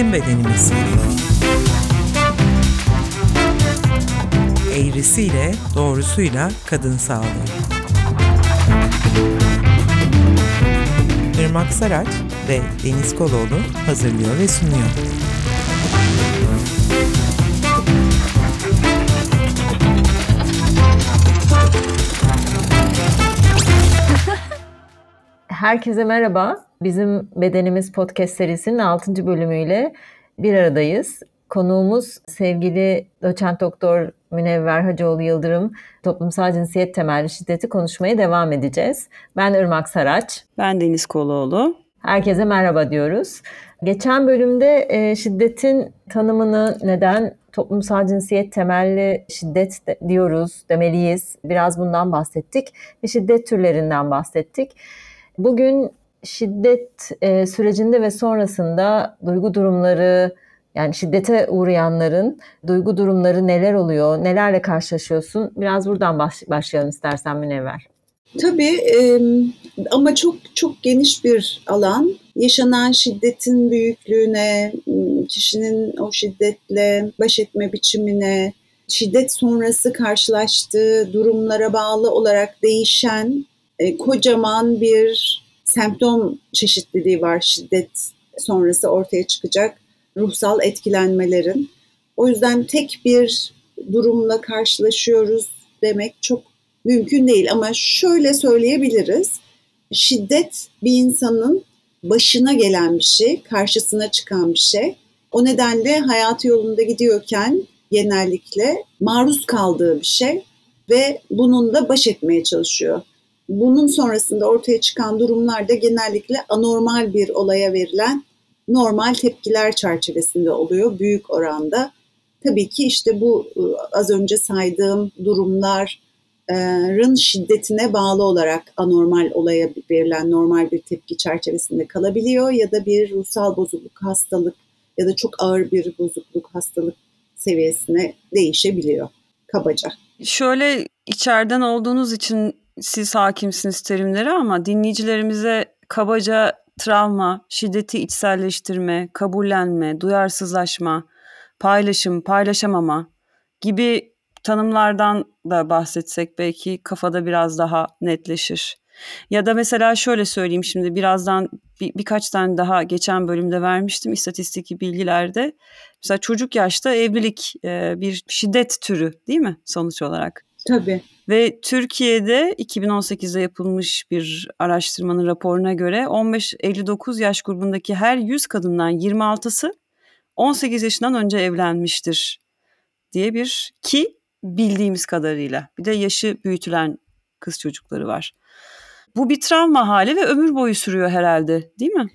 bizim bedenimiz. Eğrisiyle, doğrusuyla kadın sağlığı. Irmak Saraç ve Deniz Koloğlu hazırlıyor ve sunuyor. Herkese merhaba. Bizim Bedenimiz Podcast serisinin 6. bölümüyle bir aradayız. Konuğumuz sevgili doçent doktor Münevver Hacıoğlu Yıldırım toplumsal cinsiyet temelli şiddeti konuşmaya devam edeceğiz. Ben Irmak Saraç. Ben Deniz Koloğlu. Herkese merhaba diyoruz. Geçen bölümde e, şiddetin tanımını neden toplumsal cinsiyet temelli şiddet diyoruz, demeliyiz. Biraz bundan bahsettik ve şiddet türlerinden bahsettik. Bugün şiddet e, sürecinde ve sonrasında duygu durumları, yani şiddete uğrayanların duygu durumları neler oluyor, nelerle karşılaşıyorsun? Biraz buradan baş, başlayalım istersen Münevver. Tabii e, ama çok çok geniş bir alan. Yaşanan şiddetin büyüklüğüne, kişinin o şiddetle baş etme biçimine, şiddet sonrası karşılaştığı durumlara bağlı olarak değişen e, kocaman bir semptom çeşitliliği var şiddet sonrası ortaya çıkacak ruhsal etkilenmelerin. O yüzden tek bir durumla karşılaşıyoruz demek çok mümkün değil ama şöyle söyleyebiliriz. Şiddet bir insanın başına gelen bir şey, karşısına çıkan bir şey. O nedenle hayatı yolunda gidiyorken genellikle maruz kaldığı bir şey ve bununla baş etmeye çalışıyor. Bunun sonrasında ortaya çıkan durumlar da genellikle anormal bir olaya verilen normal tepkiler çerçevesinde oluyor büyük oranda. Tabii ki işte bu ıı, az önce saydığım durumların şiddetine bağlı olarak anormal olaya verilen normal bir tepki çerçevesinde kalabiliyor ya da bir ruhsal bozukluk, hastalık ya da çok ağır bir bozukluk, hastalık seviyesine değişebiliyor kabaca. Şöyle içeriden olduğunuz için siz hakimsiniz terimleri ama dinleyicilerimize kabaca travma, şiddeti içselleştirme, kabullenme, duyarsızlaşma, paylaşım, paylaşamama gibi tanımlardan da bahsetsek belki kafada biraz daha netleşir. Ya da mesela şöyle söyleyeyim şimdi birazdan bir, birkaç tane daha geçen bölümde vermiştim istatistik bilgilerde. Mesela çocuk yaşta evlilik e, bir şiddet türü değil mi sonuç olarak? Tabii. Ve Türkiye'de 2018'de yapılmış bir araştırmanın raporuna göre 15-59 yaş grubundaki her 100 kadından 26'sı 18 yaşından önce evlenmiştir diye bir ki bildiğimiz kadarıyla. Bir de yaşı büyütülen kız çocukları var. Bu bir travma hali ve ömür boyu sürüyor herhalde değil mi?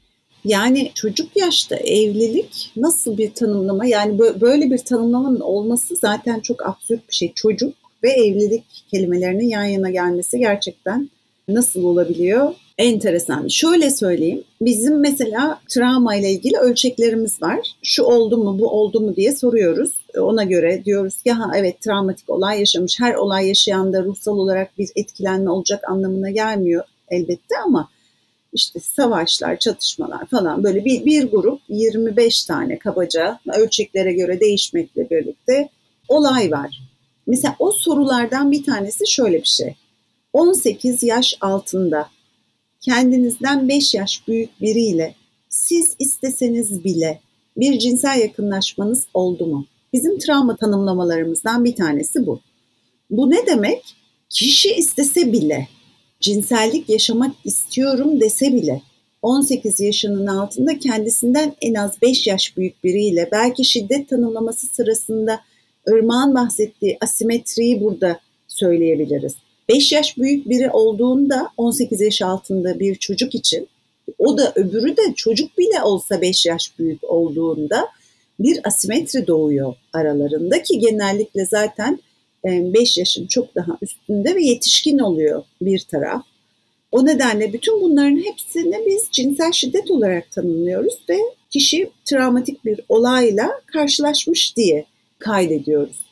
Yani çocuk yaşta evlilik nasıl bir tanımlama? Yani böyle bir tanımlamanın olması zaten çok absürt bir şey. Çocuk ve evlilik kelimelerinin yan yana gelmesi gerçekten nasıl olabiliyor? Enteresan. Şöyle söyleyeyim. Bizim mesela travma ile ilgili ölçeklerimiz var. Şu oldu mu, bu oldu mu diye soruyoruz. Ona göre diyoruz ki ha evet travmatik olay yaşamış. Her olay yaşayanda ruhsal olarak bir etkilenme olacak anlamına gelmiyor elbette ama işte savaşlar, çatışmalar falan böyle bir, bir grup 25 tane kabaca ölçeklere göre değişmekle birlikte olay var. Mesela o sorulardan bir tanesi şöyle bir şey. 18 yaş altında kendinizden 5 yaş büyük biriyle siz isteseniz bile bir cinsel yakınlaşmanız oldu mu? Bizim travma tanımlamalarımızdan bir tanesi bu. Bu ne demek? Kişi istese bile, cinsellik yaşamak istiyorum dese bile 18 yaşının altında kendisinden en az 5 yaş büyük biriyle belki şiddet tanımlaması sırasında Irmak'ın bahsettiği asimetriyi burada söyleyebiliriz. 5 yaş büyük biri olduğunda 18 yaş altında bir çocuk için o da öbürü de çocuk bile olsa 5 yaş büyük olduğunda bir asimetri doğuyor aralarında ki genellikle zaten 5 yaşın çok daha üstünde ve yetişkin oluyor bir taraf. O nedenle bütün bunların hepsini biz cinsel şiddet olarak tanımlıyoruz ve kişi travmatik bir olayla karşılaşmış diye kaydediyoruz.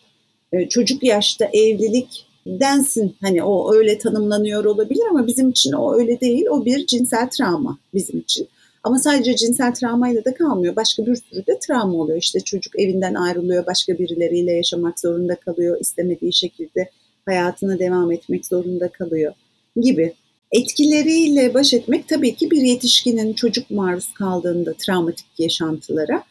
Ee, çocuk yaşta evlilik densin hani o öyle tanımlanıyor olabilir ama bizim için o öyle değil. O bir cinsel travma bizim için. Ama sadece cinsel travmayla da kalmıyor. Başka bir sürü de travma oluyor. İşte çocuk evinden ayrılıyor, başka birileriyle yaşamak zorunda kalıyor, istemediği şekilde hayatına devam etmek zorunda kalıyor gibi. Etkileriyle baş etmek tabii ki bir yetişkinin çocuk maruz kaldığında travmatik yaşantılara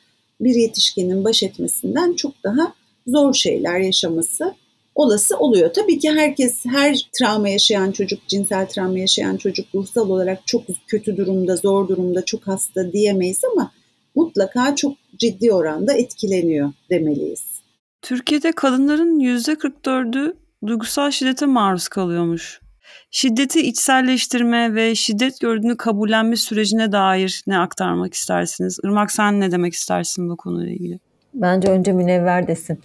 bir yetişkinin baş etmesinden çok daha zor şeyler yaşaması olası oluyor. Tabii ki herkes, her travma yaşayan çocuk, cinsel travma yaşayan çocuk ruhsal olarak çok kötü durumda, zor durumda, çok hasta diyemeyiz ama mutlaka çok ciddi oranda etkileniyor demeliyiz. Türkiye'de kadınların %44'ü duygusal şiddete maruz kalıyormuş. Şiddeti içselleştirme ve şiddet gördüğünü kabullenme sürecine dair ne aktarmak istersiniz? Irmak sen ne demek istersin bu konuyla ilgili? Bence önce münevver desin.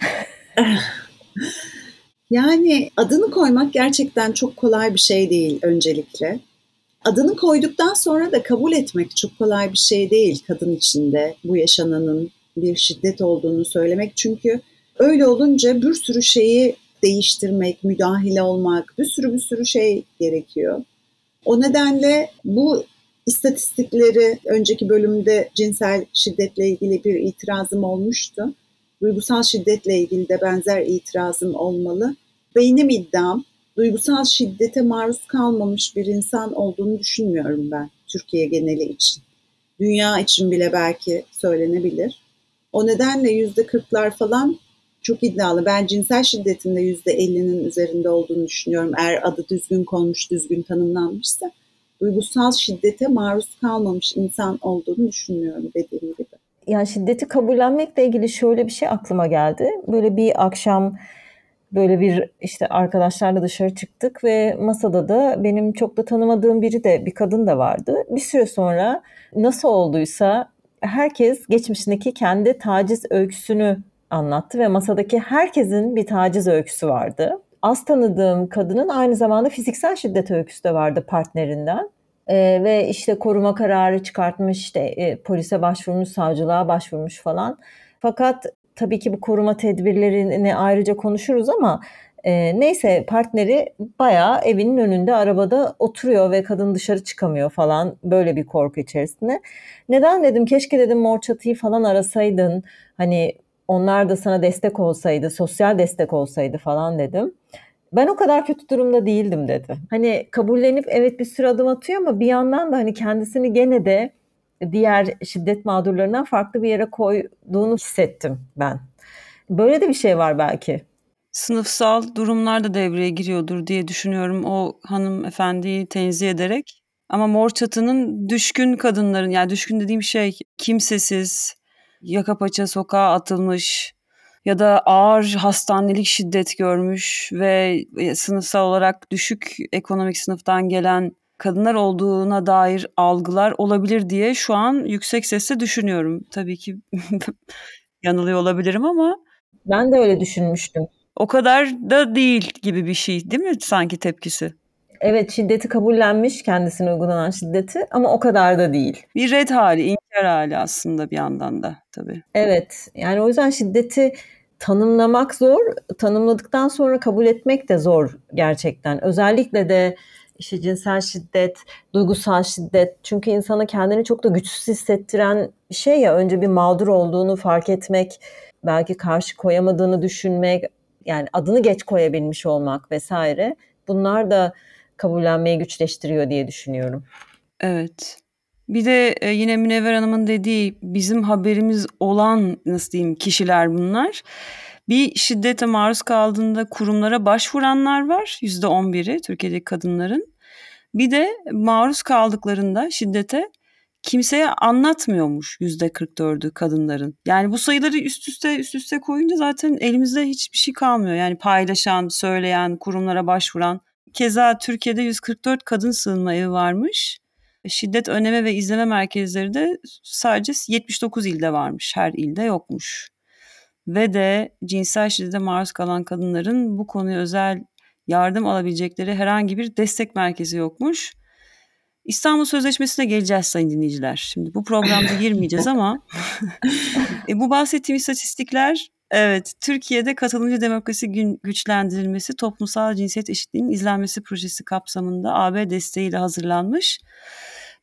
yani adını koymak gerçekten çok kolay bir şey değil öncelikle. Adını koyduktan sonra da kabul etmek çok kolay bir şey değil kadın içinde bu yaşananın bir şiddet olduğunu söylemek. Çünkü öyle olunca bir sürü şeyi değiştirmek, müdahale olmak, bir sürü bir sürü şey gerekiyor. O nedenle bu istatistikleri önceki bölümde cinsel şiddetle ilgili bir itirazım olmuştu. Duygusal şiddetle ilgili de benzer itirazım olmalı. Benim iddiam duygusal şiddete maruz kalmamış bir insan olduğunu düşünmüyorum ben Türkiye geneli için. Dünya için bile belki söylenebilir. O nedenle yüzde kırklar falan çok iddialı. Ben cinsel şiddetin de yüzde ellinin üzerinde olduğunu düşünüyorum. Eğer adı düzgün konmuş, düzgün tanımlanmışsa duygusal şiddete maruz kalmamış insan olduğunu düşünüyorum dediğim gibi. Yani şiddeti kabullenmekle ilgili şöyle bir şey aklıma geldi. Böyle bir akşam böyle bir işte arkadaşlarla dışarı çıktık ve masada da benim çok da tanımadığım biri de bir kadın da vardı. Bir süre sonra nasıl olduysa herkes geçmişindeki kendi taciz öyküsünü anlattı ve masadaki herkesin bir taciz öyküsü vardı. Az tanıdığım kadının aynı zamanda fiziksel şiddet öyküsü de vardı partnerinden. Ee, ve işte koruma kararı çıkartmış, işte e, polise başvurmuş, savcılığa başvurmuş falan. Fakat tabii ki bu koruma tedbirlerini ayrıca konuşuruz ama e, neyse partneri bayağı evinin önünde arabada oturuyor ve kadın dışarı çıkamıyor falan böyle bir korku içerisinde. Neden dedim keşke dedim mor çatıyı falan arasaydın hani onlar da sana destek olsaydı, sosyal destek olsaydı falan dedim. Ben o kadar kötü durumda değildim dedi. Hani kabullenip evet bir sürü adım atıyor ama bir yandan da hani kendisini gene de diğer şiddet mağdurlarından farklı bir yere koyduğunu hissettim ben. Böyle de bir şey var belki. Sınıfsal durumlar da devreye giriyordur diye düşünüyorum o hanımefendiyi tenzih ederek. Ama mor çatının düşkün kadınların yani düşkün dediğim şey kimsesiz, yaka paça sokağa atılmış ya da ağır hastanelik şiddet görmüş ve e, sınıfsal olarak düşük ekonomik sınıftan gelen kadınlar olduğuna dair algılar olabilir diye şu an yüksek sesle düşünüyorum. Tabii ki yanılıyor olabilirim ama ben de öyle düşünmüştüm. O kadar da değil gibi bir şey değil mi sanki tepkisi? Evet şiddeti kabullenmiş kendisine uygulanan şiddeti ama o kadar da değil. Bir red hali, inkar hali aslında bir yandan da tabii. Evet yani o yüzden şiddeti tanımlamak zor, tanımladıktan sonra kabul etmek de zor gerçekten. Özellikle de işte cinsel şiddet, duygusal şiddet. Çünkü insana kendini çok da güçsüz hissettiren bir şey ya. Önce bir mağdur olduğunu fark etmek, belki karşı koyamadığını düşünmek, yani adını geç koyabilmiş olmak vesaire. Bunlar da kabullenmeyi güçleştiriyor diye düşünüyorum. Evet. Bir de e, yine Münevver Hanım'ın dediği bizim haberimiz olan nasıl diyeyim kişiler bunlar. Bir şiddete maruz kaldığında kurumlara başvuranlar var. Yüzde on biri Türkiye'deki kadınların. Bir de maruz kaldıklarında şiddete kimseye anlatmıyormuş yüzde 44'ü kadınların. Yani bu sayıları üst üste üst üste koyunca zaten elimizde hiçbir şey kalmıyor. Yani paylaşan, söyleyen, kurumlara başvuran. Keza Türkiye'de 144 kadın sığınma evi varmış. Şiddet önleme ve izleme merkezleri de sadece 79 ilde varmış. Her ilde yokmuş. Ve de cinsel şiddete maruz kalan kadınların bu konuya özel yardım alabilecekleri herhangi bir destek merkezi yokmuş. İstanbul Sözleşmesi'ne geleceğiz sayın dinleyiciler. Şimdi bu programda girmeyeceğiz ama e, bu bahsettiğim istatistikler evet Türkiye'de katılımcı demokrasi güçlendirilmesi toplumsal cinsiyet eşitliğinin izlenmesi projesi kapsamında AB desteğiyle hazırlanmış.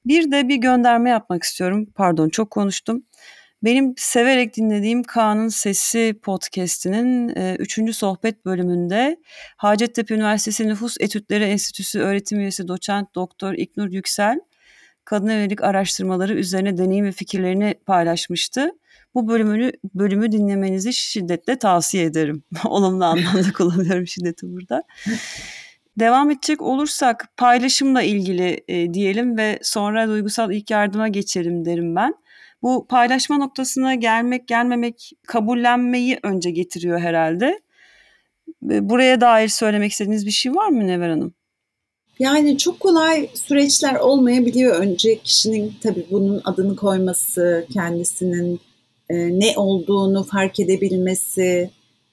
Bir de bir gönderme yapmak istiyorum. Pardon çok konuştum. Benim severek dinlediğim Kaan'ın Sesi podcast'inin 3. E, sohbet bölümünde Hacettepe Üniversitesi Nüfus Etütleri Enstitüsü öğretim üyesi doçent doktor İknur Yüksel kadın evlilik araştırmaları üzerine deneyim ve fikirlerini paylaşmıştı. Bu bölümünü bölümü dinlemenizi şiddetle tavsiye ederim. Olumlu anlamda kullanıyorum şiddeti burada. Devam edecek olursak paylaşımla ilgili e, diyelim ve sonra duygusal ilk yardıma geçelim derim ben. Bu paylaşma noktasına gelmek gelmemek kabullenmeyi önce getiriyor herhalde. E, buraya dair söylemek istediğiniz bir şey var mı Never Hanım? Yani çok kolay süreçler olmayabiliyor. Önce kişinin tabii bunun adını koyması, kendisinin e, ne olduğunu fark edebilmesi,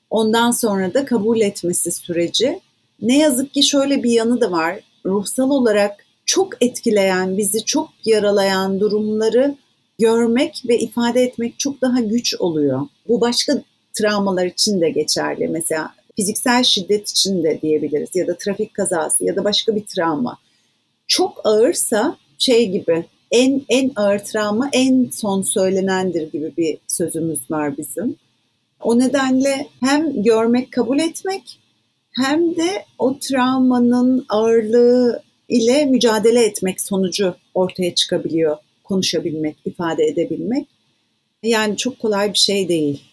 ondan sonra da kabul etmesi süreci. Ne yazık ki şöyle bir yanı da var. Ruhsal olarak çok etkileyen, bizi çok yaralayan durumları görmek ve ifade etmek çok daha güç oluyor. Bu başka travmalar için de geçerli. Mesela fiziksel şiddet için de diyebiliriz ya da trafik kazası ya da başka bir travma. Çok ağırsa şey gibi en en ağır travma en son söylenendir gibi bir sözümüz var bizim. O nedenle hem görmek, kabul etmek hem de o travmanın ağırlığı ile mücadele etmek sonucu ortaya çıkabiliyor. Konuşabilmek, ifade edebilmek. Yani çok kolay bir şey değil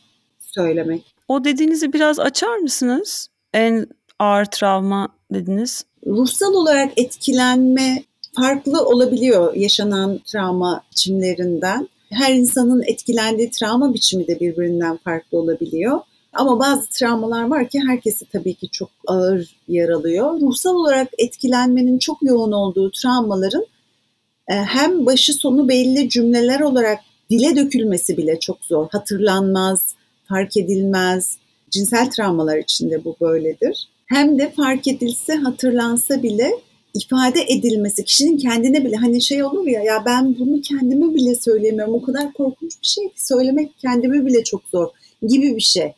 söylemek. O dediğinizi biraz açar mısınız? En ağır travma dediniz. Ruhsal olarak etkilenme farklı olabiliyor yaşanan travma biçimlerinden. Her insanın etkilendiği travma biçimi de birbirinden farklı olabiliyor. Ama bazı travmalar var ki herkesi tabii ki çok ağır yaralıyor. Ruhsal olarak etkilenmenin çok yoğun olduğu travmaların e, hem başı sonu belli cümleler olarak dile dökülmesi bile çok zor. Hatırlanmaz, fark edilmez. Cinsel travmalar içinde bu böyledir. Hem de fark edilse, hatırlansa bile ifade edilmesi, kişinin kendine bile hani şey olur ya ya ben bunu kendime bile söyleyemiyorum. O kadar korkunç bir şey ki söylemek kendime bile çok zor gibi bir şey.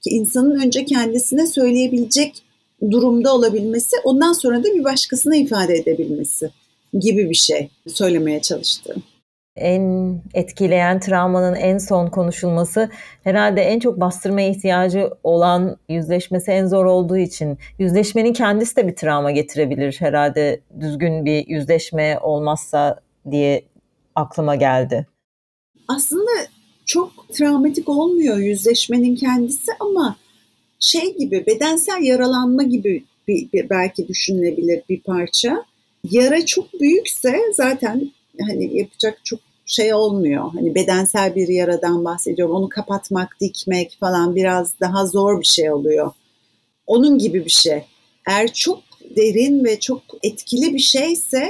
Ki insanın önce kendisine söyleyebilecek durumda olabilmesi, ondan sonra da bir başkasına ifade edebilmesi gibi bir şey söylemeye çalıştım en etkileyen travmanın en son konuşulması herhalde en çok bastırmaya ihtiyacı olan yüzleşmesi en zor olduğu için yüzleşmenin kendisi de bir travma getirebilir herhalde düzgün bir yüzleşme olmazsa diye aklıma geldi. Aslında çok travmatik olmuyor yüzleşmenin kendisi ama şey gibi bedensel yaralanma gibi bir, bir belki düşünülebilir bir parça. Yara çok büyükse zaten hani yapacak çok şey olmuyor. Hani bedensel bir yaradan bahsediyorum. Onu kapatmak, dikmek falan biraz daha zor bir şey oluyor. Onun gibi bir şey. Eğer çok derin ve çok etkili bir şeyse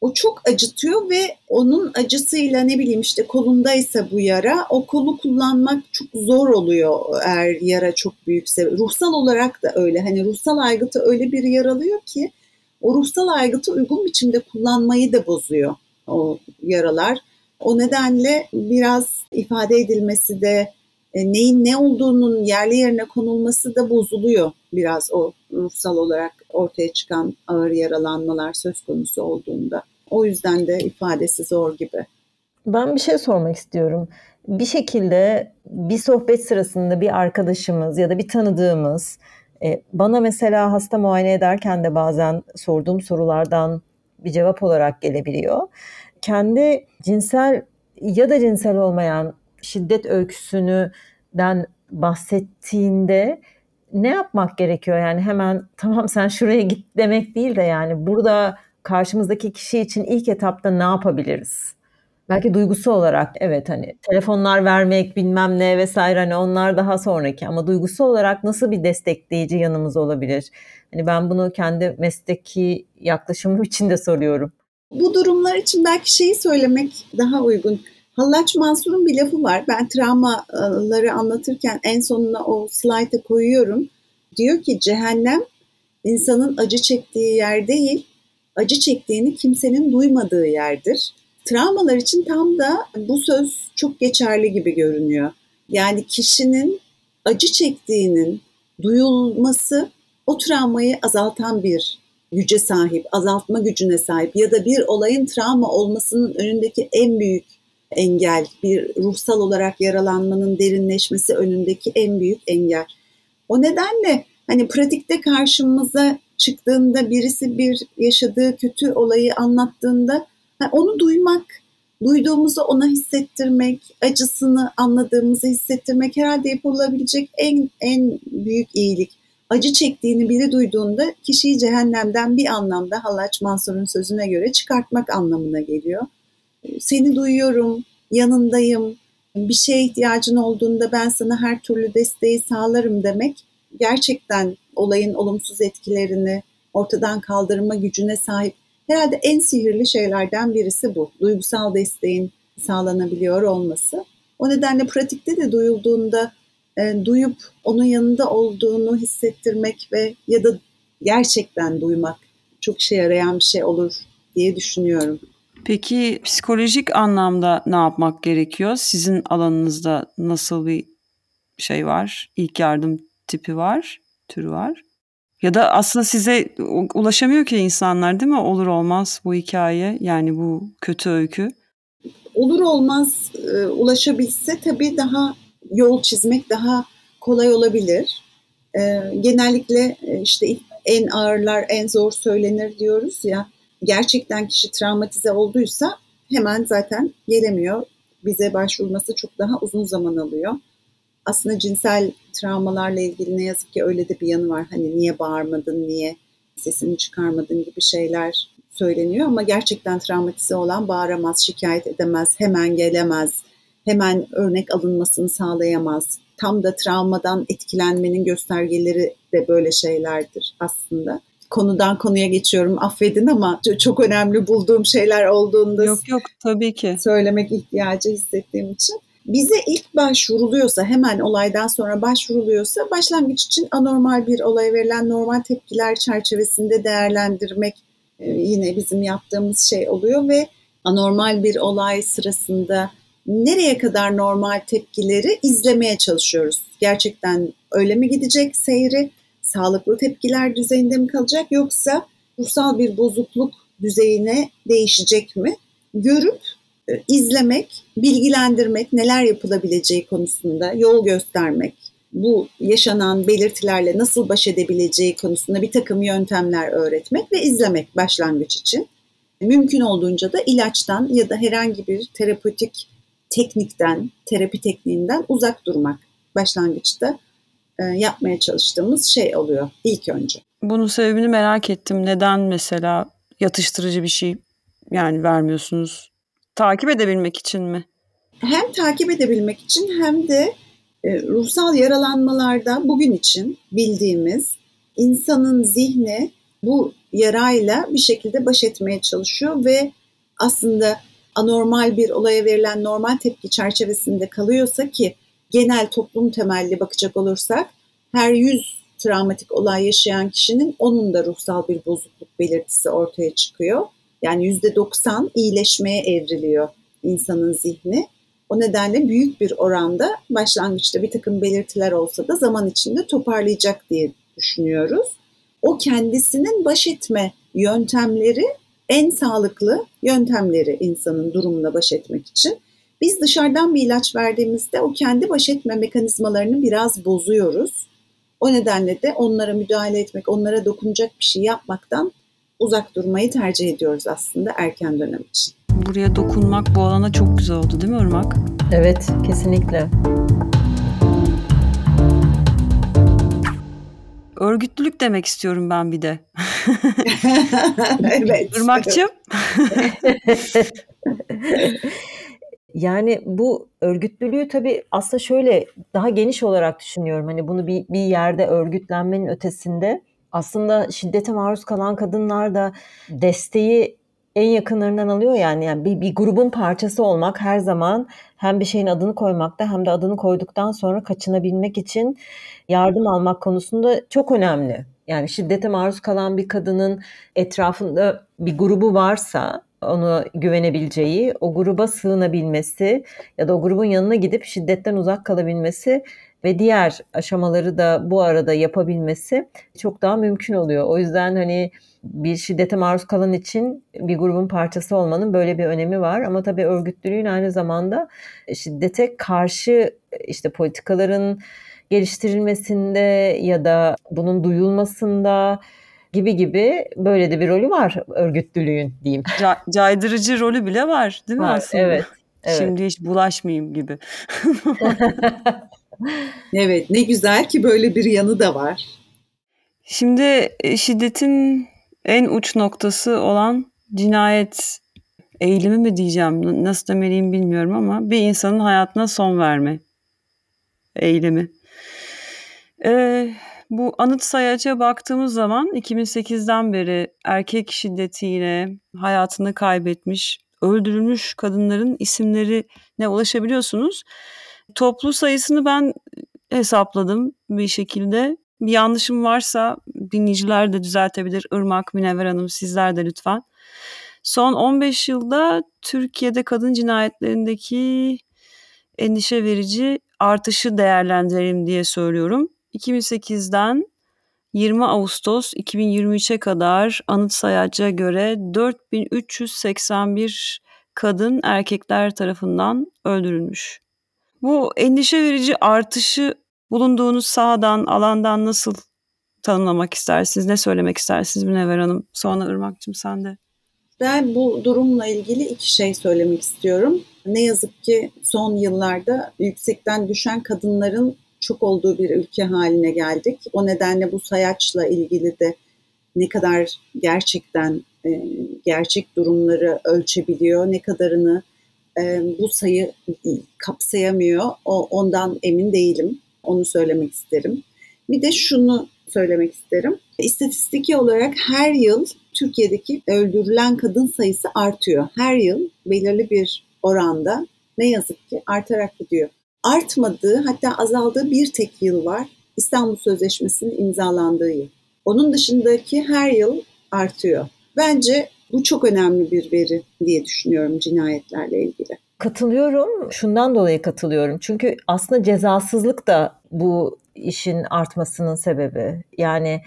o çok acıtıyor ve onun acısıyla ne bileyim işte kolundaysa bu yara o kolu kullanmak çok zor oluyor eğer yara çok büyükse. Ruhsal olarak da öyle. Hani ruhsal aygıtı öyle bir yaralıyor ki o ruhsal aygıtı uygun biçimde kullanmayı da bozuyor o yaralar. O nedenle biraz ifade edilmesi de e, neyin ne olduğunun yerli yerine konulması da bozuluyor biraz o ruhsal olarak ortaya çıkan ağır yaralanmalar söz konusu olduğunda. O yüzden de ifadesi zor gibi. Ben bir şey sormak istiyorum. Bir şekilde bir sohbet sırasında bir arkadaşımız ya da bir tanıdığımız e, bana mesela hasta muayene ederken de bazen sorduğum sorulardan bir cevap olarak gelebiliyor kendi cinsel ya da cinsel olmayan şiddet öyküsünden bahsettiğinde ne yapmak gerekiyor? Yani hemen tamam sen şuraya git demek değil de yani burada karşımızdaki kişi için ilk etapta ne yapabiliriz? Belki duygusu olarak evet hani telefonlar vermek bilmem ne vesaire hani onlar daha sonraki ama duygusu olarak nasıl bir destekleyici yanımız olabilir? Hani ben bunu kendi mesleki yaklaşımım için de soruyorum. Bu durumlar için belki şeyi söylemek daha uygun. Hallaç Mansur'un bir lafı var. Ben travmaları anlatırken en sonuna o slayta koyuyorum. Diyor ki cehennem insanın acı çektiği yer değil, acı çektiğini kimsenin duymadığı yerdir. Travmalar için tam da bu söz çok geçerli gibi görünüyor. Yani kişinin acı çektiğinin duyulması o travmayı azaltan bir güce sahip, azaltma gücüne sahip ya da bir olayın travma olmasının önündeki en büyük engel, bir ruhsal olarak yaralanmanın derinleşmesi önündeki en büyük engel. O nedenle hani pratikte karşımıza çıktığında birisi bir yaşadığı kötü olayı anlattığında onu duymak, duyduğumuzu ona hissettirmek, acısını anladığımızı hissettirmek herhalde yapılabilecek en en büyük iyilik. Acı çektiğini biri duyduğunda kişiyi cehennemden bir anlamda Hallaç Mansur'un sözüne göre çıkartmak anlamına geliyor. Seni duyuyorum, yanındayım, bir şeye ihtiyacın olduğunda ben sana her türlü desteği sağlarım demek gerçekten olayın olumsuz etkilerini ortadan kaldırma gücüne sahip herhalde en sihirli şeylerden birisi bu. Duygusal desteğin sağlanabiliyor olması. O nedenle pratikte de duyulduğunda e, duyup onun yanında olduğunu hissettirmek ve ya da gerçekten duymak çok işe yarayan bir şey olur diye düşünüyorum. Peki psikolojik anlamda ne yapmak gerekiyor? Sizin alanınızda nasıl bir şey var? İlk yardım tipi var, türü var. Ya da aslında size ulaşamıyor ki insanlar değil mi? Olur olmaz bu hikaye yani bu kötü öykü. Olur olmaz e, ulaşabilse tabii daha yol çizmek daha kolay olabilir. E, genellikle e, işte en ağırlar en zor söylenir diyoruz ya. Gerçekten kişi travmatize olduysa hemen zaten gelemiyor. Bize başvurması çok daha uzun zaman alıyor aslında cinsel travmalarla ilgili ne yazık ki öyle de bir yanı var. Hani niye bağırmadın, niye sesini çıkarmadın gibi şeyler söyleniyor ama gerçekten travmatize olan bağıramaz, şikayet edemez, hemen gelemez, hemen örnek alınmasını sağlayamaz. Tam da travmadan etkilenmenin göstergeleri de böyle şeylerdir aslında. Konudan konuya geçiyorum affedin ama çok önemli bulduğum şeyler olduğunda yok yok tabii ki söylemek ihtiyacı hissettiğim için bize ilk başvuruluyorsa hemen olaydan sonra başvuruluyorsa başlangıç için anormal bir olaya verilen normal tepkiler çerçevesinde değerlendirmek e, yine bizim yaptığımız şey oluyor ve anormal bir olay sırasında nereye kadar normal tepkileri izlemeye çalışıyoruz. Gerçekten öyle mi gidecek seyri? Sağlıklı tepkiler düzeyinde mi kalacak yoksa ruhsal bir bozukluk düzeyine değişecek mi? Görüp izlemek, bilgilendirmek, neler yapılabileceği konusunda yol göstermek, bu yaşanan belirtilerle nasıl baş edebileceği konusunda bir takım yöntemler öğretmek ve izlemek başlangıç için. Mümkün olduğunca da ilaçtan ya da herhangi bir terapötik teknikten, terapi tekniğinden uzak durmak başlangıçta e, yapmaya çalıştığımız şey oluyor ilk önce. Bunun sebebini merak ettim. Neden mesela yatıştırıcı bir şey yani vermiyorsunuz? Takip edebilmek için mi? Hem takip edebilmek için hem de e, ruhsal yaralanmalarda bugün için bildiğimiz insanın zihni bu yarayla bir şekilde baş etmeye çalışıyor ve aslında anormal bir olaya verilen normal tepki çerçevesinde kalıyorsa ki genel toplum temelli bakacak olursak her 100 travmatik olay yaşayan kişinin onun da ruhsal bir bozukluk belirtisi ortaya çıkıyor. Yani yüzde 90 iyileşmeye evriliyor insanın zihni. O nedenle büyük bir oranda başlangıçta bir takım belirtiler olsa da zaman içinde toparlayacak diye düşünüyoruz. O kendisinin baş etme yöntemleri en sağlıklı yöntemleri insanın durumuna baş etmek için. Biz dışarıdan bir ilaç verdiğimizde o kendi baş etme mekanizmalarını biraz bozuyoruz. O nedenle de onlara müdahale etmek, onlara dokunacak bir şey yapmaktan uzak durmayı tercih ediyoruz aslında erken dönem için. Buraya dokunmak bu alana çok güzel oldu değil mi Irmak? Evet, kesinlikle. Örgütlülük demek istiyorum ben bir de. evet. Irmak'cığım. Yani bu örgütlülüğü tabii aslında şöyle daha geniş olarak düşünüyorum. Hani bunu bir, bir yerde örgütlenmenin ötesinde aslında şiddete maruz kalan kadınlar da desteği en yakınlarından alıyor yani. yani bir, bir grubun parçası olmak her zaman hem bir şeyin adını koymakta hem de adını koyduktan sonra kaçınabilmek için yardım almak konusunda çok önemli. Yani şiddete maruz kalan bir kadının etrafında bir grubu varsa onu güvenebileceği, o gruba sığınabilmesi ya da o grubun yanına gidip şiddetten uzak kalabilmesi ve diğer aşamaları da bu arada yapabilmesi çok daha mümkün oluyor. O yüzden hani bir şiddete maruz kalan için bir grubun parçası olmanın böyle bir önemi var. Ama tabii örgütlülüğün aynı zamanda şiddete karşı işte politikaların geliştirilmesinde ya da bunun duyulmasında gibi gibi böyle de bir rolü var örgütlülüğün diyeyim. Ca- caydırıcı rolü bile var değil mi Var, aslında? evet, evet. Şimdi hiç bulaşmayayım gibi. Evet ne güzel ki böyle bir yanı da var. Şimdi e, şiddetin en uç noktası olan cinayet eğilimi mi diyeceğim, nasıl demeliyim bilmiyorum ama bir insanın hayatına son verme eylemi. Ee, bu anıt sayaca baktığımız zaman 2008'den beri erkek şiddetiyle hayatını kaybetmiş, öldürülmüş kadınların isimlerine ulaşabiliyorsunuz. Toplu sayısını ben hesapladım bir şekilde. Bir yanlışım varsa dinleyiciler de düzeltebilir. Irmak, Münevver Hanım sizler de lütfen. Son 15 yılda Türkiye'de kadın cinayetlerindeki endişe verici artışı değerlendirelim diye söylüyorum. 2008'den 20 Ağustos 2023'e kadar anıt sayaca göre 4381 kadın erkekler tarafından öldürülmüş. Bu endişe verici artışı bulunduğunuz sahadan, alandan nasıl tanımlamak istersiniz? Ne söylemek istersiniz Münevver Hanım? Sonra Irmak'cığım sen de. Ben bu durumla ilgili iki şey söylemek istiyorum. Ne yazık ki son yıllarda yüksekten düşen kadınların çok olduğu bir ülke haline geldik. O nedenle bu sayaçla ilgili de ne kadar gerçekten e, gerçek durumları ölçebiliyor, ne kadarını e, bu sayı kapsayamıyor, o, ondan emin değilim. Onu söylemek isterim. Bir de şunu söylemek isterim. İstatistiki olarak her yıl Türkiye'deki öldürülen kadın sayısı artıyor. Her yıl belirli bir oranda ne yazık ki artarak gidiyor. Artmadığı hatta azaldığı bir tek yıl var. İstanbul Sözleşmesi'nin imzalandığı yıl. Onun dışındaki her yıl artıyor. Bence bu çok önemli bir veri diye düşünüyorum cinayetlerle ilgili. Katılıyorum. Şundan dolayı katılıyorum. Çünkü aslında cezasızlık da bu işin artmasının sebebi. Yani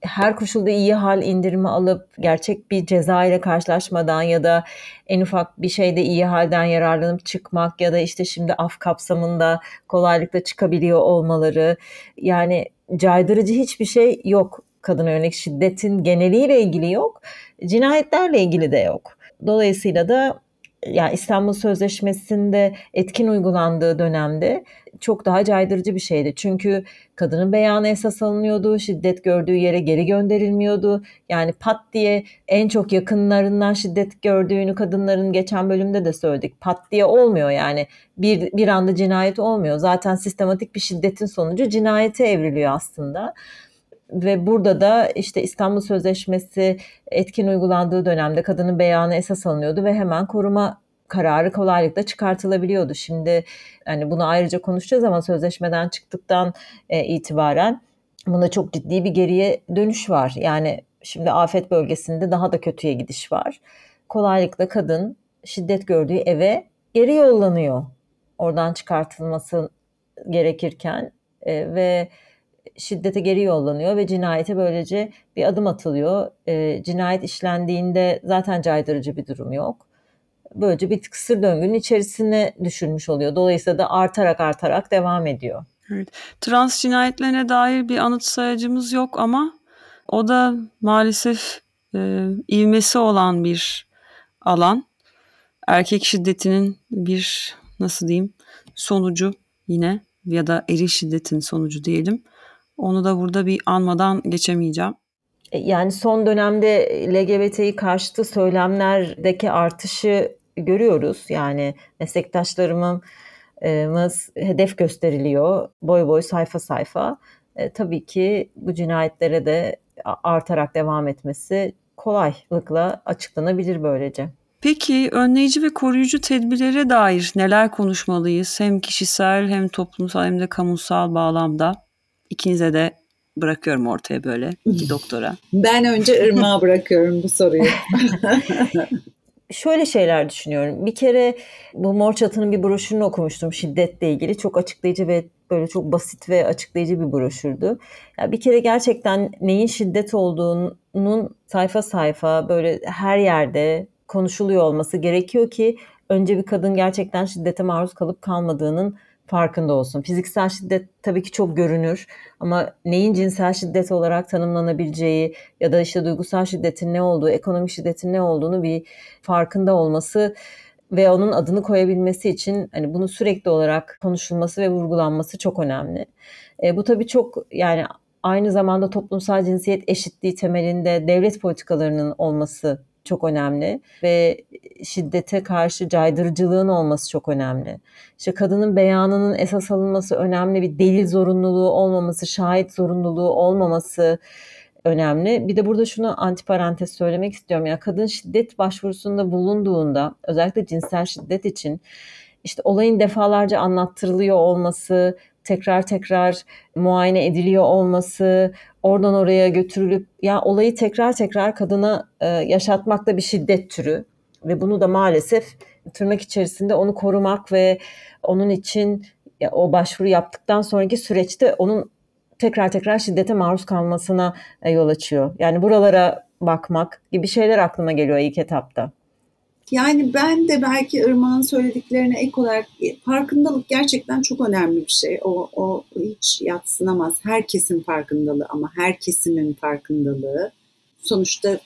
her koşulda iyi hal indirimi alıp gerçek bir ceza ile karşılaşmadan ya da en ufak bir şeyde iyi halden yararlanıp çıkmak ya da işte şimdi af kapsamında kolaylıkla çıkabiliyor olmaları yani caydırıcı hiçbir şey yok kadına yönelik şiddetin geneliyle ilgili yok cinayetlerle ilgili de yok. Dolayısıyla da yani İstanbul Sözleşmesi'nde etkin uygulandığı dönemde çok daha caydırıcı bir şeydi. Çünkü kadının beyanı esas alınıyordu, şiddet gördüğü yere geri gönderilmiyordu. Yani pat diye en çok yakınlarından şiddet gördüğünü kadınların geçen bölümde de söyledik. Pat diye olmuyor yani bir, bir anda cinayet olmuyor. Zaten sistematik bir şiddetin sonucu cinayete evriliyor aslında ve burada da işte İstanbul Sözleşmesi etkin uygulandığı dönemde kadının beyanı esas alınıyordu ve hemen koruma kararı kolaylıkla çıkartılabiliyordu. Şimdi hani bunu ayrıca konuşacağız ama sözleşmeden çıktıktan e, itibaren bunda çok ciddi bir geriye dönüş var. Yani şimdi afet bölgesinde daha da kötüye gidiş var. Kolaylıkla kadın şiddet gördüğü eve geri yollanıyor. Oradan çıkartılması gerekirken e, ve şiddete geri yollanıyor ve cinayete böylece bir adım atılıyor. E, cinayet işlendiğinde zaten caydırıcı bir durum yok. Böylece bir kısır döngünün içerisine düşürmüş oluyor. Dolayısıyla da artarak artarak devam ediyor. Evet. Trans cinayetlerine dair bir anıt sayacımız yok ama o da maalesef e, ivmesi olan bir alan. Erkek şiddetinin bir nasıl diyeyim sonucu yine ya da eril şiddetin sonucu diyelim. Onu da burada bir anmadan geçemeyeceğim. E, yani son dönemde LGBT'yi karşıtı söylemlerdeki artışı görüyoruz. Yani meslektaşlarımız hedef gösteriliyor boy boy sayfa sayfa. E, tabii ki bu cinayetlere de artarak devam etmesi kolaylıkla açıklanabilir böylece. Peki önleyici ve koruyucu tedbirlere dair neler konuşmalıyız? Hem kişisel hem toplumsal hem de kamusal bağlamda. İkinize de bırakıyorum ortaya böyle bir doktora. Ben önce Irmak'a bırakıyorum bu soruyu. Şöyle şeyler düşünüyorum. Bir kere bu Mor Çatı'nın bir broşürünü okumuştum şiddetle ilgili. Çok açıklayıcı ve böyle çok basit ve açıklayıcı bir broşürdü. Ya bir kere gerçekten neyin şiddet olduğunun sayfa sayfa böyle her yerde konuşuluyor olması gerekiyor ki önce bir kadın gerçekten şiddete maruz kalıp kalmadığının farkında olsun. Fiziksel şiddet tabii ki çok görünür ama neyin cinsel şiddet olarak tanımlanabileceği ya da işte duygusal şiddetin ne olduğu, ekonomik şiddetin ne olduğunu bir farkında olması ve onun adını koyabilmesi için hani bunu sürekli olarak konuşulması ve vurgulanması çok önemli. E, bu tabii çok yani aynı zamanda toplumsal cinsiyet eşitliği temelinde devlet politikalarının olması çok önemli ve şiddete karşı caydırıcılığın olması çok önemli. İşte kadının beyanının esas alınması önemli, bir delil zorunluluğu olmaması, şahit zorunluluğu olmaması önemli. Bir de burada şunu antiparantez söylemek istiyorum. Ya kadın şiddet başvurusunda bulunduğunda özellikle cinsel şiddet için işte olayın defalarca anlattırılıyor olması, tekrar tekrar muayene ediliyor olması, oradan oraya götürülüp ya olayı tekrar tekrar kadına e, yaşatmak da bir şiddet türü ve bunu da maalesef tırnak içerisinde onu korumak ve onun için ya, o başvuru yaptıktan sonraki süreçte onun tekrar tekrar şiddete maruz kalmasına e, yol açıyor. Yani buralara bakmak gibi şeyler aklıma geliyor ilk etapta. Yani ben de belki Irmak'ın söylediklerine ek olarak farkındalık gerçekten çok önemli bir şey. O, o hiç yatsınamaz. Herkesin farkındalığı ama her kesimin farkındalığı. Sonuçta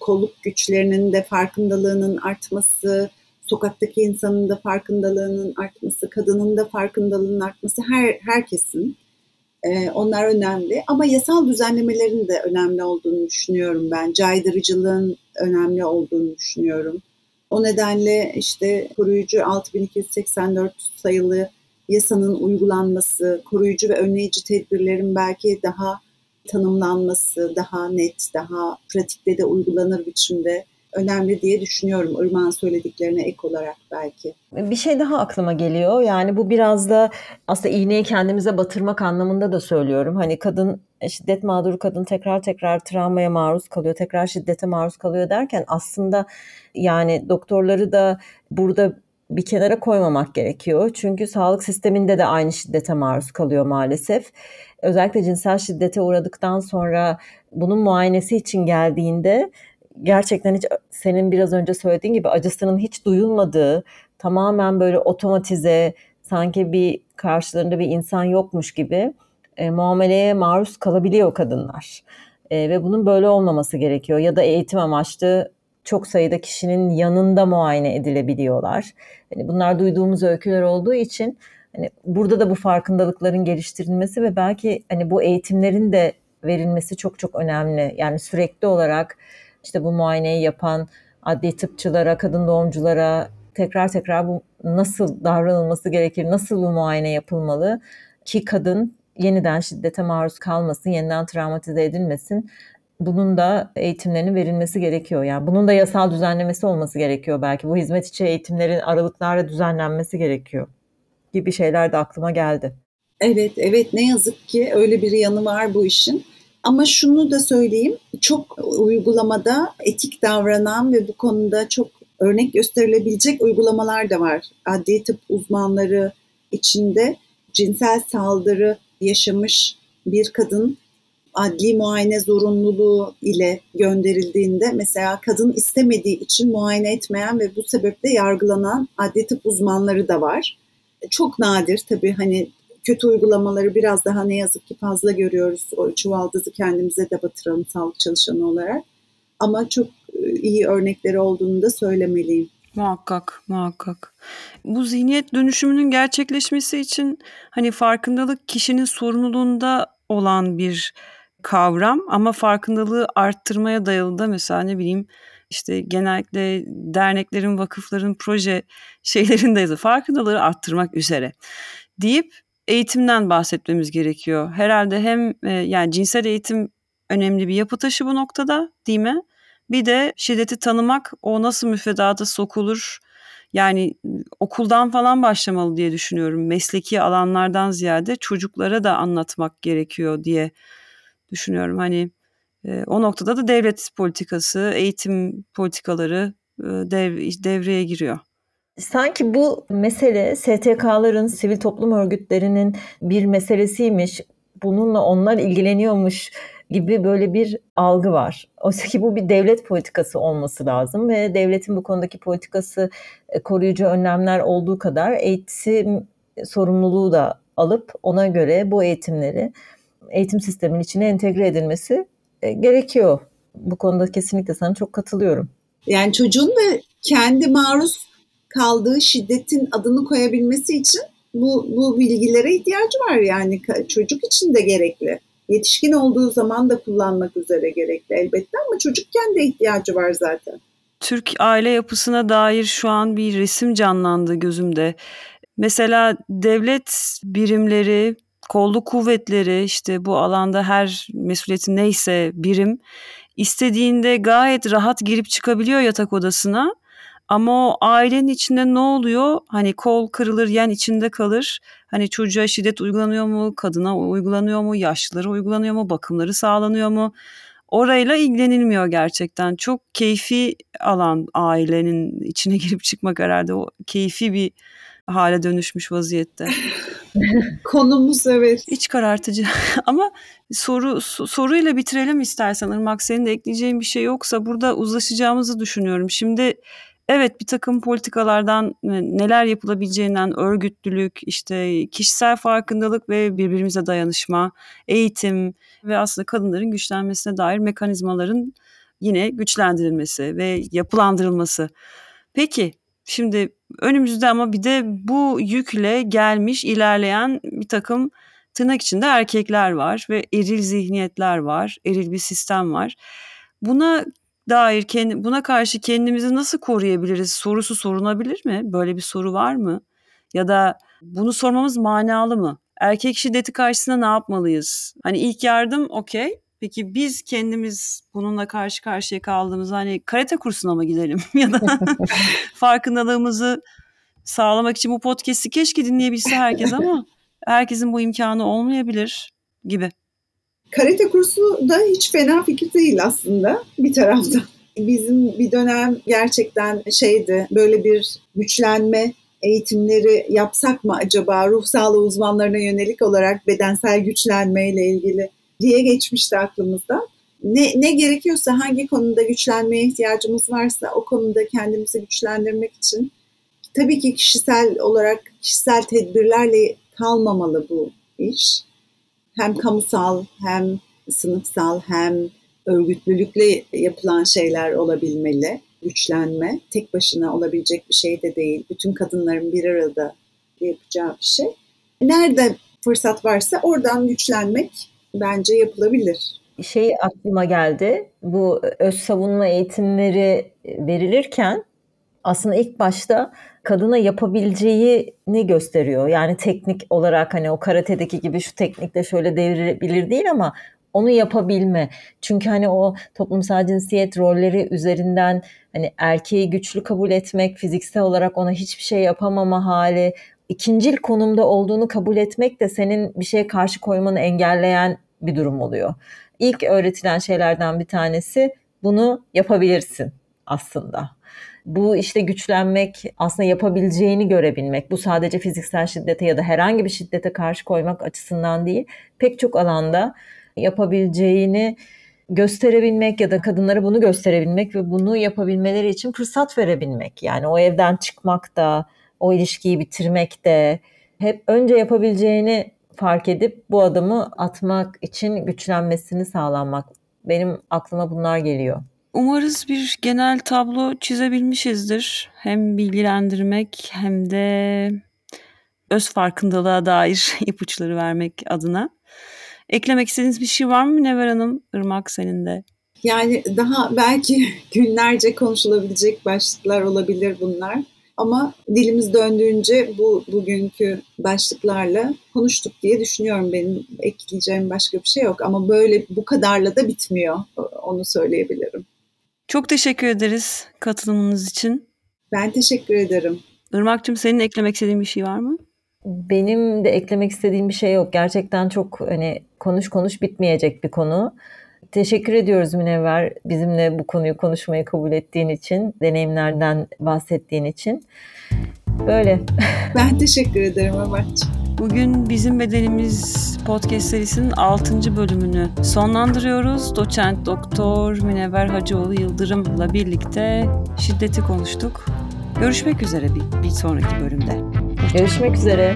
kolluk güçlerinin de farkındalığının artması, sokaktaki insanın da farkındalığının artması, kadının da farkındalığının artması her herkesin. Ee, onlar önemli ama yasal düzenlemelerin de önemli olduğunu düşünüyorum ben. Caydırıcılığın önemli olduğunu düşünüyorum. O nedenle işte koruyucu 6284 sayılı yasanın uygulanması, koruyucu ve önleyici tedbirlerin belki daha tanımlanması, daha net, daha pratikte de uygulanır biçimde önemli diye düşünüyorum Irmak'ın söylediklerine ek olarak belki. Bir şey daha aklıma geliyor. Yani bu biraz da aslında iğneyi kendimize batırmak anlamında da söylüyorum. Hani kadın şiddet mağduru kadın tekrar tekrar travmaya maruz kalıyor, tekrar şiddete maruz kalıyor derken aslında yani doktorları da burada bir kenara koymamak gerekiyor. Çünkü sağlık sisteminde de aynı şiddete maruz kalıyor maalesef. Özellikle cinsel şiddete uğradıktan sonra bunun muayenesi için geldiğinde gerçekten hiç senin biraz önce söylediğin gibi acısının hiç duyulmadığı, tamamen böyle otomatize, sanki bir karşılarında bir insan yokmuş gibi e, muameleye maruz kalabiliyor kadınlar. E, ve bunun böyle olmaması gerekiyor. Ya da eğitim amaçlı çok sayıda kişinin yanında muayene edilebiliyorlar. Yani bunlar duyduğumuz öyküler olduğu için hani burada da bu farkındalıkların geliştirilmesi ve belki hani bu eğitimlerin de verilmesi çok çok önemli. Yani sürekli olarak işte bu muayeneyi yapan adli tıpçılara, kadın doğumculara tekrar tekrar bu nasıl davranılması gerekir, nasıl bu muayene yapılmalı ki kadın yeniden şiddete maruz kalmasın, yeniden travmatize edilmesin. Bunun da eğitimlerinin verilmesi gerekiyor. Yani bunun da yasal düzenlemesi olması gerekiyor belki. Bu hizmet içi eğitimlerin aralıklarla düzenlenmesi gerekiyor gibi şeyler de aklıma geldi. Evet, evet ne yazık ki öyle bir yanı var bu işin. Ama şunu da söyleyeyim, çok uygulamada etik davranan ve bu konuda çok örnek gösterilebilecek uygulamalar da var. Adli tıp uzmanları içinde cinsel saldırı yaşamış bir kadın adli muayene zorunluluğu ile gönderildiğinde mesela kadın istemediği için muayene etmeyen ve bu sebeple yargılanan adli tıp uzmanları da var. Çok nadir tabii hani kötü uygulamaları biraz daha ne yazık ki fazla görüyoruz. O çuvaldızı kendimize de batıralım sağlık çalışanı olarak. Ama çok e, iyi örnekleri olduğunu da söylemeliyim. Muhakkak, muhakkak. Bu zihniyet dönüşümünün gerçekleşmesi için hani farkındalık kişinin sorumluluğunda olan bir kavram ama farkındalığı arttırmaya dayalı da mesela ne bileyim işte genellikle derneklerin, vakıfların proje şeylerinde farkındalığı arttırmak üzere deyip eğitimden bahsetmemiz gerekiyor. Herhalde hem e, yani cinsel eğitim önemli bir yapı taşı bu noktada değil mi? Bir de şiddeti tanımak o nasıl müfredata sokulur yani okuldan falan başlamalı diye düşünüyorum. Mesleki alanlardan ziyade çocuklara da anlatmak gerekiyor diye düşünüyorum. Hani e, o noktada da devlet politikası, eğitim politikaları e, dev, devreye giriyor. Sanki bu mesele STK'ların, sivil toplum örgütlerinin bir meselesiymiş. Bununla onlar ilgileniyormuş gibi böyle bir algı var. Oysa ki bu bir devlet politikası olması lazım ve devletin bu konudaki politikası e, koruyucu önlemler olduğu kadar eğitim sorumluluğu da alıp ona göre bu eğitimleri eğitim sistemin içine entegre edilmesi e, gerekiyor. Bu konuda kesinlikle sana çok katılıyorum. Yani çocuğun da kendi maruz kaldığı şiddetin adını koyabilmesi için bu, bu bilgilere ihtiyacı var yani çocuk için de gerekli. Yetişkin olduğu zaman da kullanmak üzere gerekli elbette ama çocukken de ihtiyacı var zaten. Türk aile yapısına dair şu an bir resim canlandı gözümde. Mesela devlet birimleri, kolluk kuvvetleri işte bu alanda her mesuliyeti neyse birim istediğinde gayet rahat girip çıkabiliyor yatak odasına. Ama o ailenin içinde ne oluyor? Hani kol kırılır, yen içinde kalır. Hani çocuğa şiddet uygulanıyor mu? Kadına uygulanıyor mu? Yaşlılara uygulanıyor mu? Bakımları sağlanıyor mu? Orayla ilgilenilmiyor gerçekten. Çok keyfi alan ailenin içine girip çıkmak herhalde. O keyfi bir hale dönüşmüş vaziyette. Konumuz evet. İç karartıcı. Ama soru soruyla bitirelim istersen Irmak. Senin de ekleyeceğin bir şey yoksa burada uzlaşacağımızı düşünüyorum. Şimdi evet bir takım politikalardan e, neler yapılabileceğinden örgütlülük, işte kişisel farkındalık ve birbirimize dayanışma, eğitim ve aslında kadınların güçlenmesine dair mekanizmaların yine güçlendirilmesi ve yapılandırılması. Peki şimdi önümüzde ama bir de bu yükle gelmiş ilerleyen bir takım tırnak içinde erkekler var ve eril zihniyetler var, eril bir sistem var. Buna dair kendi, buna karşı kendimizi nasıl koruyabiliriz sorusu sorunabilir mi? Böyle bir soru var mı? Ya da bunu sormamız manalı mı? Erkek şiddeti karşısında ne yapmalıyız? Hani ilk yardım okey. Peki biz kendimiz bununla karşı karşıya kaldığımız hani karate kursuna mı gidelim? ya da farkındalığımızı sağlamak için bu podcast'i keşke dinleyebilse herkes ama herkesin bu imkanı olmayabilir gibi. Karate kursu da hiç fena fikir değil aslında bir taraftan. Bizim bir dönem gerçekten şeydi böyle bir güçlenme eğitimleri yapsak mı acaba ruh sağlığı uzmanlarına yönelik olarak bedensel güçlenmeyle ilgili diye geçmişti aklımızda. Ne, ne gerekiyorsa hangi konuda güçlenmeye ihtiyacımız varsa o konuda kendimizi güçlendirmek için tabii ki kişisel olarak kişisel tedbirlerle kalmamalı bu iş hem kamusal hem sınıfsal hem örgütlülükle yapılan şeyler olabilmeli. Güçlenme tek başına olabilecek bir şey de değil. Bütün kadınların bir arada yapacağı bir şey. Nerede fırsat varsa oradan güçlenmek bence yapılabilir. Şey aklıma geldi. Bu öz savunma eğitimleri verilirken aslında ilk başta kadına yapabileceğini gösteriyor. Yani teknik olarak hani o karate'deki gibi şu teknikle şöyle devrilebilir değil ama onu yapabilme. Çünkü hani o toplumsal cinsiyet rolleri üzerinden hani erkeği güçlü kabul etmek, fiziksel olarak ona hiçbir şey yapamama hali, ikincil konumda olduğunu kabul etmek de senin bir şeye karşı koymanı engelleyen bir durum oluyor. İlk öğretilen şeylerden bir tanesi bunu yapabilirsin aslında bu işte güçlenmek aslında yapabileceğini görebilmek. Bu sadece fiziksel şiddete ya da herhangi bir şiddete karşı koymak açısından değil. Pek çok alanda yapabileceğini gösterebilmek ya da kadınlara bunu gösterebilmek ve bunu yapabilmeleri için fırsat verebilmek. Yani o evden çıkmak da, o ilişkiyi bitirmek de hep önce yapabileceğini fark edip bu adımı atmak için güçlenmesini sağlanmak. Benim aklıma bunlar geliyor. Umarız bir genel tablo çizebilmişizdir. Hem bilgilendirmek hem de öz farkındalığa dair ipuçları vermek adına. Eklemek istediğiniz bir şey var mı Never Hanım? Irmak senin de. Yani daha belki günlerce konuşulabilecek başlıklar olabilir bunlar. Ama dilimiz döndüğünce bu bugünkü başlıklarla konuştuk diye düşünüyorum. Benim ekleyeceğim başka bir şey yok. Ama böyle bu kadarla da bitmiyor. Onu söyleyebilirim. Çok teşekkür ederiz katılımınız için. Ben teşekkür ederim. Irmak'cığım senin eklemek istediğin bir şey var mı? Benim de eklemek istediğim bir şey yok. Gerçekten çok hani konuş konuş bitmeyecek bir konu. Teşekkür ediyoruz Münevver bizimle bu konuyu konuşmayı kabul ettiğin için, deneyimlerden bahsettiğin için. Böyle. Ben teşekkür ederim Ömerciğim. Bugün Bizim Bedenimiz podcast serisinin 6. bölümünü sonlandırıyoruz. Doçent Doktor Münevver Hacıoğlu Yıldırım'la birlikte şiddeti konuştuk. Görüşmek üzere bir, bir sonraki bölümde. Görüşmek üzere.